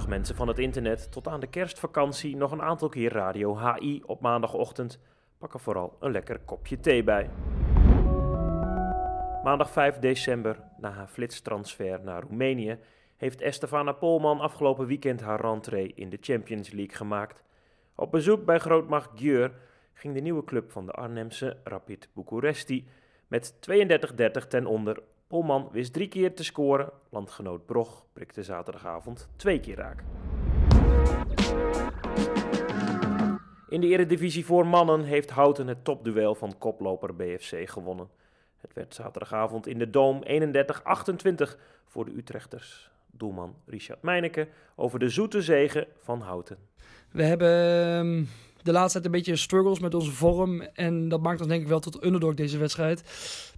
mensen van het internet. Tot aan de kerstvakantie nog een aantal keer radio HI op maandagochtend. Pak er vooral een lekker kopje thee bij. Maandag 5 december, na haar flitstransfer naar Roemenië, heeft Estefana Polman afgelopen weekend haar rentree in de Champions League gemaakt. Op bezoek bij grootmacht Gjeur ging de nieuwe club van de Arnhemse Rapid Bucuresti met 32-30 ten onder. Polman wist drie keer te scoren, landgenoot Brog prikte zaterdagavond twee keer raak. In de Eredivisie voor mannen heeft Houten het topduel van koploper BFC gewonnen. Het werd zaterdagavond in de Doom 31-28 voor de Utrechters. Doelman Richard Meineke over de zoete zegen van Houten. We hebben ehm, de laatste tijd een beetje struggles met onze vorm. En dat maakt ons denk ik wel tot underdog deze wedstrijd.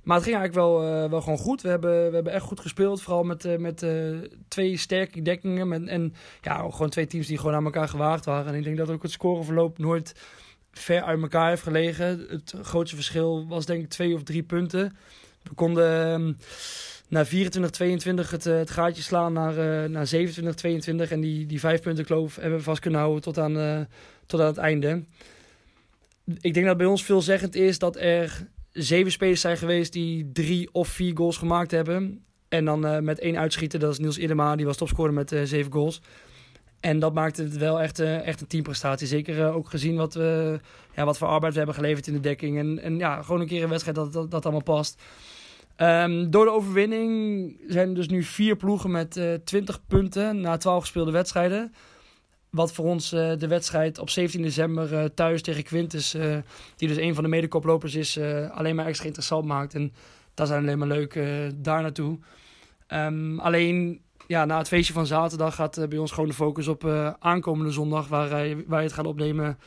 Maar het ging eigenlijk wel, uh, wel gewoon goed. We hebben, we hebben echt goed gespeeld. Vooral met, uh, met uh, twee sterke dekkingen. Met, en ja, gewoon twee teams die gewoon aan elkaar gewaagd waren. En ik denk dat ook het scoreverloop nooit ver uit elkaar heeft gelegen. Het grootste verschil was denk ik twee of drie punten. We konden ehm, na 24-22 het, het gaatje slaan naar, naar 27-22. En die, die vijf punten kloof hebben we vast kunnen houden tot aan, tot aan het einde. Ik denk dat bij ons veelzeggend is dat er zeven spelers zijn geweest die drie of vier goals gemaakt hebben. En dan met één uitschieter, dat is Niels Idema, die was topscorer met zeven goals. En dat maakte het wel echt, uh, echt een teamprestatie. Zeker ook gezien wat, we, ja, wat voor arbeid we hebben geleverd in de dekking. En, en ja, gewoon een keer een wedstrijd dat dat, dat allemaal past. Um, door de overwinning zijn er dus nu vier ploegen met 20 punten na 12 gespeelde wedstrijden. Wat voor ons uh, de wedstrijd op 17 december uh, thuis tegen Quintus, uh, die dus een van de medekoplopers is, alleen maar extra interessant maakt. En daar zijn alleen maar leuk daar naartoe. Um, alleen ja, na het feestje van zaterdag gaat bij ons gewoon de focus op aankomende zondag, waar, je het gaat opnemen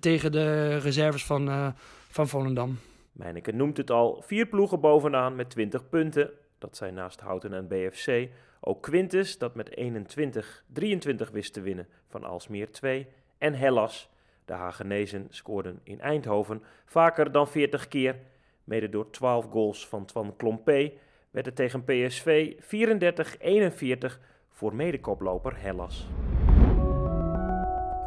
tegen de reserves van, van Volendam. Mijneke noemt het al, vier ploegen bovenaan met 20 punten. Dat zijn naast Houten en BFC ook Quintus, dat met 21-23 wist te winnen van Alsmeer 2. En Hellas, de Hagenezen, scoorden in Eindhoven vaker dan 40 keer. Mede door 12 goals van Twan Klompé werd het tegen PSV 34-41 voor medekoploper Hellas.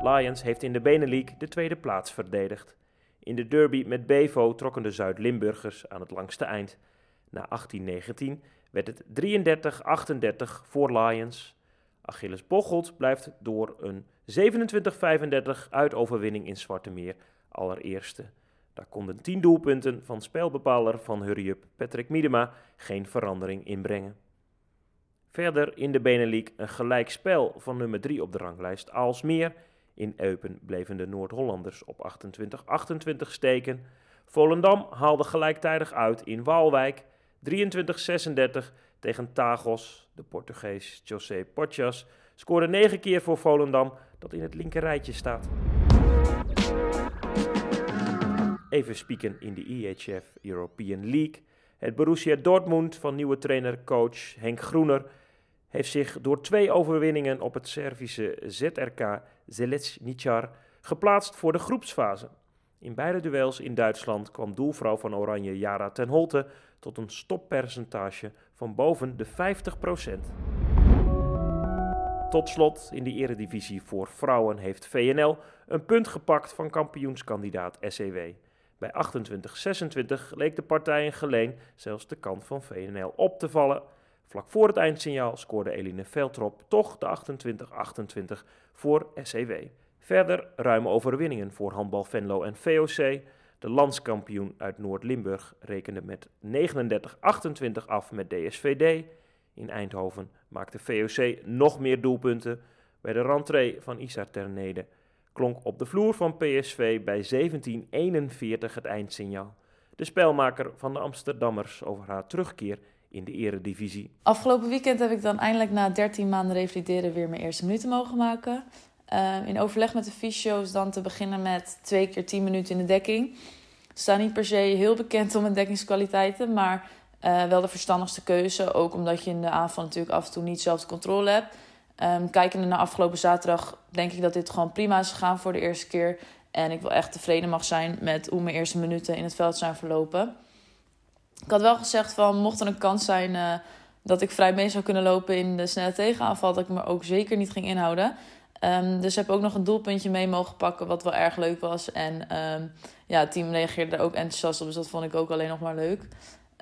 Lions heeft in de Benelink de tweede plaats verdedigd. In de derby met Bevo trokken de Zuid-Limburgers aan het langste eind. Na 18-19 werd het 33-38 voor Lions. Achilles Bocholt blijft door een 27-35 uitoverwinning in Zwarte Meer allereerste. Daar konden 10 doelpunten van spelbepaler van Hurry-up Patrick Miedema geen verandering inbrengen. Verder in de Benelink een gelijk spel van nummer 3 op de ranglijst Aalsmeer. In Eupen bleven de Noord-Hollanders op 28-28 steken. Volendam haalde gelijktijdig uit in Waalwijk 23-36 tegen Tagos. De Portugees José Potjas scoorde 9 keer voor Volendam, dat in het linkerrijtje staat. Even spieken in de EHF European League. Het Borussia Dortmund van nieuwe trainer-coach Henk Groener heeft zich door twee overwinningen op het Servische ZRK Zelezničar geplaatst voor de groepsfase. In beide duels in Duitsland kwam doelvrouw van Oranje Jara ten Holte tot een stoppercentage van boven de 50%. Tot slot in de eredivisie voor vrouwen heeft VNL een punt gepakt van kampioenskandidaat SEW. Bij 28-26 leek de partij in geleen zelfs de kant van VNL op te vallen. Vlak voor het eindsignaal scoorde Eline Veltrop toch de 28-28 voor SEW. Verder ruime overwinningen voor handbal Venlo en VOC. De landskampioen uit Noord-Limburg rekende met 39-28 af met DSVD. In Eindhoven maakte VOC nog meer doelpunten. Bij de rentree van Isa Ternede klonk op de vloer van PSV bij 17-41 het eindsignaal. De spelmaker van de Amsterdammers over haar terugkeer in de eredivisie. Afgelopen weekend heb ik dan eindelijk na 13 maanden revalideren weer mijn eerste minuten mogen maken. Uh, in overleg met de fysio's dan te beginnen met twee keer 10 minuten in de dekking. Sta niet per se heel bekend om mijn dekkingskwaliteiten, maar uh, wel de verstandigste keuze. Ook omdat je in de aanval natuurlijk af en toe niet zelf de controle hebt. Um, kijkende naar afgelopen zaterdag denk ik dat dit gewoon prima is gegaan voor de eerste keer. En ik wil echt tevreden mag zijn met hoe mijn eerste minuten in het veld zijn verlopen. Ik had wel gezegd van mocht er een kans zijn uh, dat ik vrij mee zou kunnen lopen in de snelle tegenaanval. Dat ik me ook zeker niet ging inhouden. Um, dus heb ook nog een doelpuntje mee mogen pakken, wat wel erg leuk was. En um, ja, het team reageerde er ook enthousiast op, dus dat vond ik ook alleen nog maar leuk.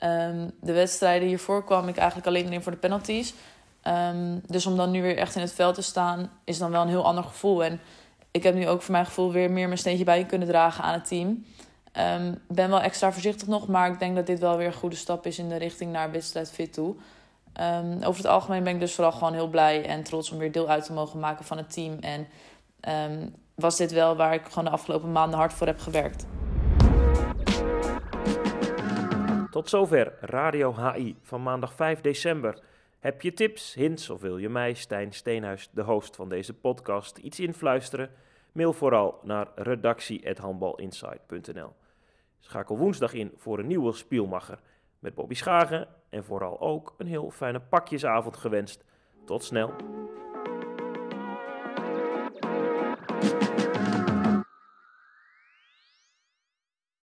Um, de wedstrijden hiervoor kwam ik eigenlijk alleen in voor de penalties. dus om dan nu weer echt in het veld te staan, is dan wel een heel ander gevoel. En ik heb nu ook voor mijn gevoel weer meer mijn steentje bij kunnen dragen aan het team. Ik ben wel extra voorzichtig nog, maar ik denk dat dit wel weer een goede stap is in de richting naar wedstrijd fit toe. Um, over het algemeen ben ik dus vooral gewoon heel blij en trots om weer deel uit te mogen maken van het team. En um, was dit wel waar ik gewoon de afgelopen maanden hard voor heb gewerkt. Tot zover Radio HI van maandag 5 december. Heb je tips, hints of wil je mij, Stijn Steenhuis, de host van deze podcast, iets influisteren? Mail vooral naar redactie.handbalinsight.nl. Schakel woensdag in voor een nieuwe Spielmacher met Bobby Schagen en vooral ook een heel fijne pakjesavond gewenst. Tot snel.